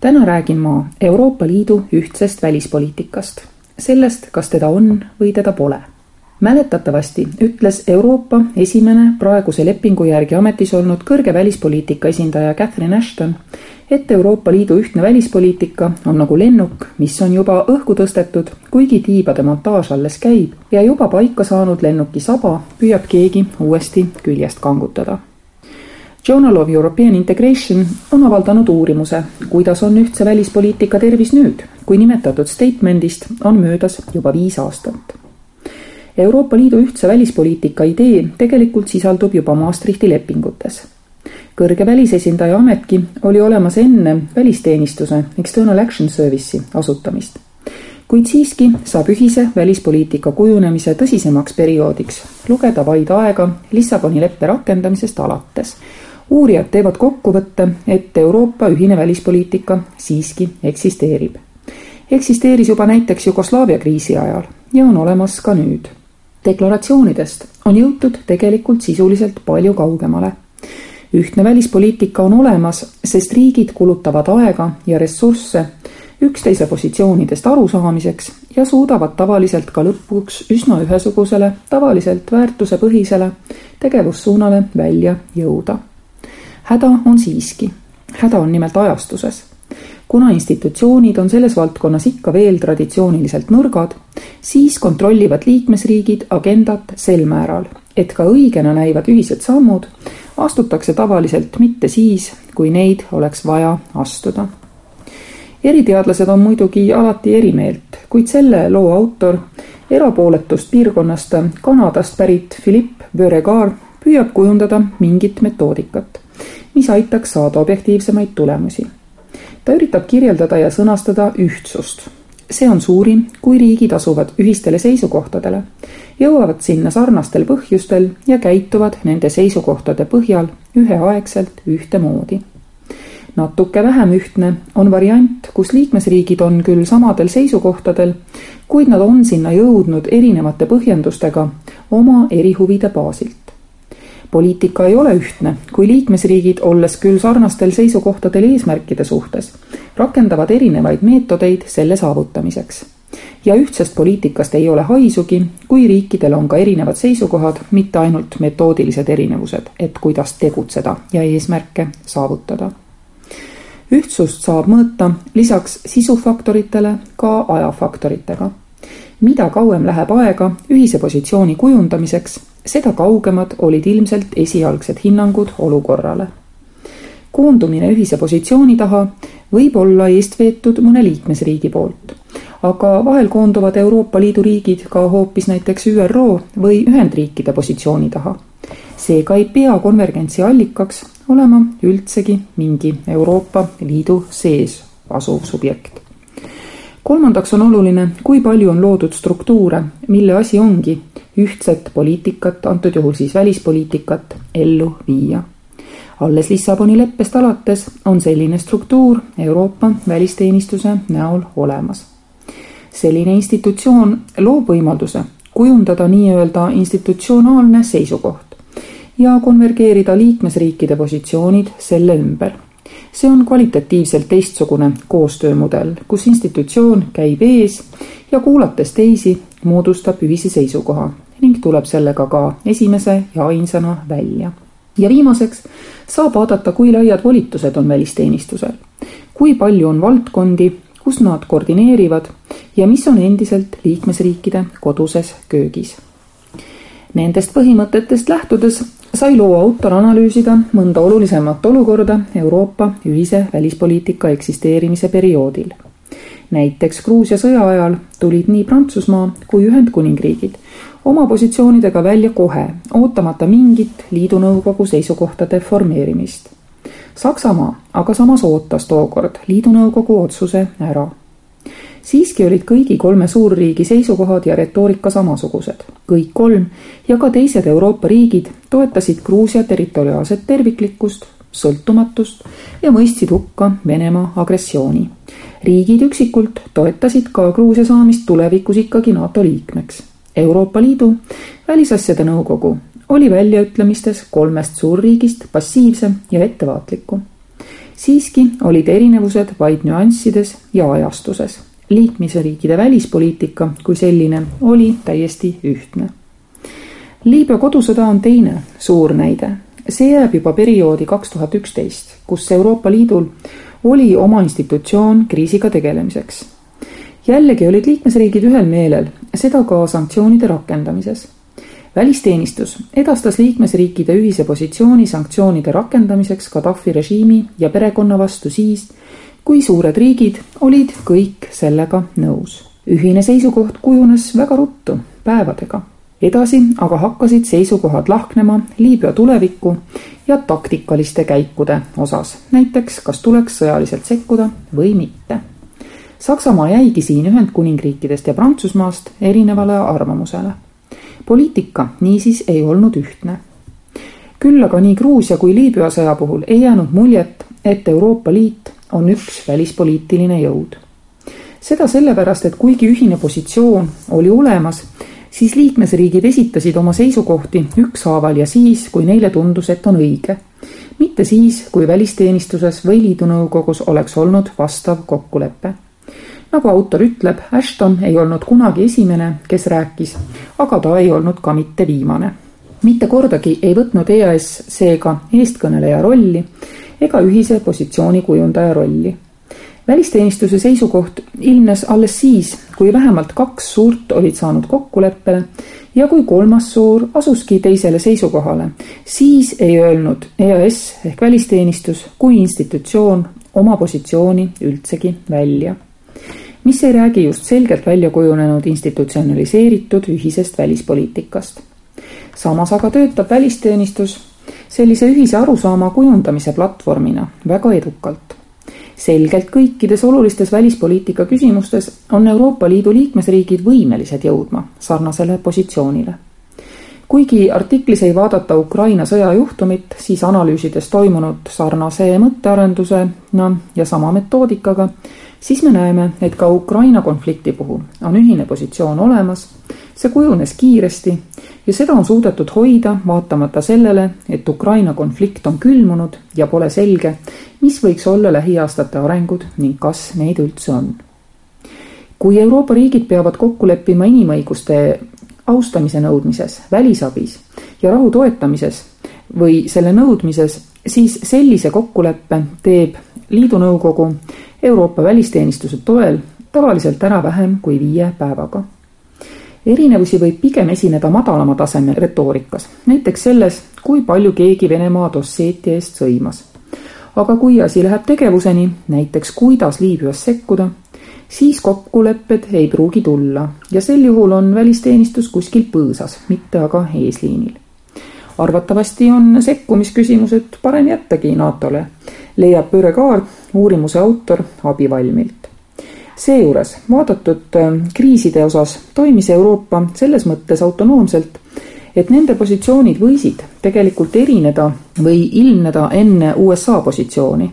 täna räägin ma Euroopa Liidu ühtsest välispoliitikast, sellest, kas teda on või teda pole. mäletatavasti ütles Euroopa esimene praeguse lepingu järgi ametis olnud kõrge välispoliitika esindaja Catherine Ashton, et Euroopa Liidu ühtne välispoliitika on nagu lennuk, mis on juba õhku tõstetud, kuigi tiibade montaaž alles käib ja juba paika saanud lennuki saba püüab keegi uuesti küljest kangutada Journal of European Integration on avaldanud uurimuse, kuidas on ühtse välispoliitika tervis nüüd, kui nimetatud statement'ist on möödas juba viis aastat. Euroopa Liidu ühtse välispoliitika idee tegelikult sisaldub juba Maastrichti lepingutes. kõrge välisesindaja ametki oli olemas enne välisteenistuse External Action Service'i asutamist kuid siiski saab ühise välispoliitika kujunemise tõsisemaks perioodiks lugeda vaid aega Lissaboni leppe rakendamisest alates uurijad teevad kokkuvõtte, et Euroopa ühine välispoliitika siiski eksisteerib. eksisteeris juba näiteks Jugoslaavia kriisi ajal ja on olemas ka nüüd. deklaratsioonidest on jõutud tegelikult sisuliselt palju kaugemale. ühtne välispoliitika on olemas, sest riigid kulutavad aega ja ressursse üksteise positsioonidest arusaamiseks ja suudavad tavaliselt ka lõpuks üsna ühesugusele, tavaliselt väärtusepõhisele tegevussuunale välja jõuda häda on siiski, häda on nimelt ajastuses. kuna institutsioonid on selles valdkonnas ikka veel traditsiooniliselt nõrgad, siis kontrollivad liikmesriigid agendat sel määral, et ka õigena näivad ühised sammud astutakse tavaliselt mitte siis, kui neid oleks vaja astuda. eriteadlased on muidugi alati eri meelt, kuid selle loo autor, erapooletust piirkonnast Kanadast pärit Philippe Beauregard püüab kujundada mingit metoodikat mis aitaks saada objektiivsemaid tulemusi. ta üritab kirjeldada ja sõnastada ühtsust. see on suurim, kui riigid asuvad ühistele seisukohtadele, jõuavad sinna sarnastel põhjustel ja käituvad nende seisukohtade põhjal üheaegselt ühtemoodi natuke vähem ühtne on variant, kus liikmesriigid on küll samadel seisukohtadel, kuid nad on sinna jõudnud erinevate põhjendustega oma erihuvide baasilt poliitika ei ole ühtne, kui liikmesriigid, olles küll sarnastel seisukohtadel eesmärkide suhtes, rakendavad erinevaid meetodeid selle saavutamiseks. ja ühtsest poliitikast ei ole haisugi, kui riikidel on ka erinevad seisukohad, mitte ainult metoodilised erinevused, et kuidas tegutseda ja eesmärke saavutada. ühtsust saab mõõta lisaks sisufaktoritele ka ajafaktoritega mida kauem läheb aega ühise positsiooni kujundamiseks, seda kaugemad olid ilmselt esialgsed hinnangud olukorrale. koondumine ühise positsiooni taha võib olla eestveetud mõne liikmesriigi poolt, aga vahel koonduvad Euroopa Liidu riigid ka hoopis näiteks ÜRO või Ühendriikide positsiooni taha. seega ei pea konvergentsi allikaks olema üldsegi mingi Euroopa Liidu sees asuv subjekt kolmandaks on oluline, kui palju on loodud struktuure, mille asi ongi ühtset poliitikat, antud juhul siis välispoliitikat, ellu viia. alles Lissaboni leppest alates on selline struktuur Euroopa välisteenistuse näol olemas. selline institutsioon loob võimalduse kujundada nii-öelda institutsionaalne seisukoht ja konvergeerida liikmesriikide positsioonid selle ümber see on kvalitatiivselt teistsugune koostöömudel, kus institutsioon käib ees ja kuulates teisi, moodustab ühise seisukoha ning tuleb sellega ka esimese ja ainsana välja. ja viimaseks saab vaadata, kui laiad volitused on välisteenistusel, kui palju on valdkondi, kus nad koordineerivad ja mis on endiselt liikmesriikide koduses köögis. Nendest põhimõtetest lähtudes sai loo autor analüüsida mõnda olulisemat olukorda Euroopa ühise välispoliitika eksisteerimise perioodil. näiteks Gruusia sõja ajal tulid nii Prantsusmaa kui Ühendkuningriigid oma positsioonidega välja kohe, ootamata mingit liidu nõukogu seisukohtade formeerimist. Saksamaa aga samas ootas tookord liidu nõukogu otsuse ära siiski olid kõigi kolme suurriigi seisukohad ja retoorika samasugused. kõik kolm ja ka teised Euroopa riigid toetasid Gruusia territoriaalset terviklikkust, sõltumatust ja mõistsid hukka Venemaa agressiooni. riigid üksikult toetasid ka Gruusia saamist tulevikus ikkagi NATO liikmeks. Euroopa Liidu välisasjade nõukogu oli väljaütlemistes kolmest suurriigist passiivsem ja ettevaatlikum. siiski olid erinevused vaid nüanssides ja ajastuses. Liikmesriikide välispoliitika kui selline oli täiesti ühtne. Liibüa kodusõda on teine suur näide. see jääb juba perioodi kaks tuhat üksteist, kus Euroopa Liidul oli oma institutsioon kriisiga tegelemiseks. jällegi olid liikmesriigid ühel meelel, seda ka sanktsioonide rakendamises välisteenistus edastas liikmesriikide ühise positsiooni sanktsioonide rakendamiseks Gaddafi režiimi ja perekonna vastu siis, kui suured riigid olid kõik sellega nõus. ühine seisukoht kujunes väga ruttu, päevadega. edasi aga hakkasid seisukohad lahknema Liibüa tuleviku ja taktikaliste käikude osas, näiteks kas tuleks sõjaliselt sekkuda või mitte. Saksamaa jäigi siin Ühendkuningriikidest ja Prantsusmaast erinevale arvamusele poliitika niisiis ei olnud ühtne. küll aga nii Gruusia kui Liibüa sõja puhul ei jäänud muljet, et Euroopa Liit on üks välispoliitiline jõud. seda sellepärast, et kuigi ühine positsioon oli olemas, siis liikmesriigid esitasid oma seisukohti ükshaaval ja siis, kui neile tundus, et on õige. mitte siis, kui välisteenistuses või liidu nõukogus oleks olnud vastav kokkulepe nagu autor ütleb, Ashton ei olnud kunagi esimene, kes rääkis, aga ta ei olnud ka mitte viimane. mitte kordagi ei võtnud EAS seega eestkõneleja rolli ega ühise positsiooni kujundaja rolli. välisteenistuse seisukoht ilmnes alles siis, kui vähemalt kaks suurt olid saanud kokkuleppele ja kui kolmas suur asuski teisele seisukohale, siis ei öelnud EAS ehk välisteenistus kui institutsioon oma positsiooni üldsegi välja mis ei räägi just selgelt välja kujunenud institutsionaliseeritud ühisest välispoliitikast. samas aga töötab välisteenistus sellise ühise arusaama kujundamise platvormina väga edukalt. selgelt kõikides olulistes välispoliitika küsimustes on Euroopa Liidu liikmesriigid võimelised jõudma sarnasele positsioonile kuigi artiklis ei vaadata Ukraina sõjajuhtumit, siis analüüsides toimunud sarnase mõttearendusena ja sama metoodikaga siis me näeme, et ka Ukraina konflikti puhul on ühine positsioon olemas, see kujunes kiiresti ja seda on suudetud hoida vaatamata sellele, et Ukraina konflikt on külmunud ja pole selge, mis võiks olla lähiaastate arengud ning kas neid üldse on. kui Euroopa riigid peavad kokku leppima inimõiguste austamise nõudmises, välisabis ja rahu toetamises või selle nõudmises, siis sellise kokkuleppe teeb liidu nõukogu Euroopa välisteenistuse toel tavaliselt ära vähem kui viie päevaga. erinevusi võib pigem esineda madalama taseme retoorikas, näiteks selles, kui palju keegi Venemaa Osseetia eest sõimas. aga kui asi läheb tegevuseni, näiteks kuidas Liibüas sekkuda, siis kokkulepped ei pruugi tulla ja sel juhul on välisteenistus kuskil põõsas, mitte aga eesliinil arvatavasti on sekkumisküsimused parem jättagi NATO-le, leiab Pööre Kaar, uurimuse autor abivalmilt. seejuures vaadatud äh, kriiside osas toimis Euroopa selles mõttes autonoomselt, et nende positsioonid võisid tegelikult erineda või ilmneda enne USA positsiooni,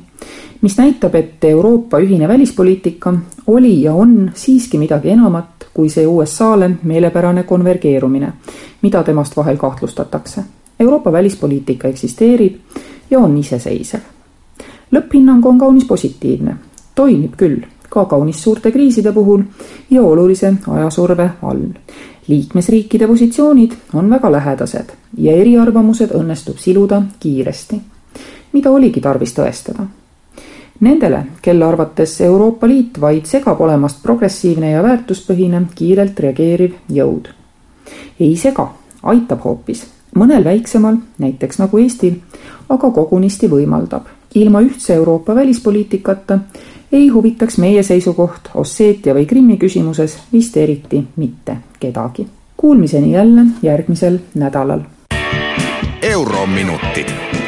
mis näitab, et Euroopa ühine välispoliitika oli ja on siiski midagi enamat kui see USA-le meelepärane konvergeerumine, mida temast vahel kahtlustatakse Euroopa välispoliitika eksisteerib ja on iseseisev. lõpphinnang on kaunis positiivne, toimib küll, ka kaunis suurte kriiside puhul ja olulise ajasurve all. liikmesriikide positsioonid on väga lähedased ja eriarvamused õnnestub siluda kiiresti, mida oligi tarvis tõestada. Nendele, kelle arvates Euroopa Liit vaid segab olemast progressiivne ja väärtuspõhine, kiirelt reageeriv jõud. ei sega, aitab hoopis mõnel väiksemal, näiteks nagu Eestil, aga kogunisti võimaldab. ilma ühtse Euroopa välispoliitikata ei huvitaks meie seisukoht Osseetia või Krimmi küsimuses vist eriti mitte kedagi. Kuulmiseni jälle järgmisel nädalal. eurominutid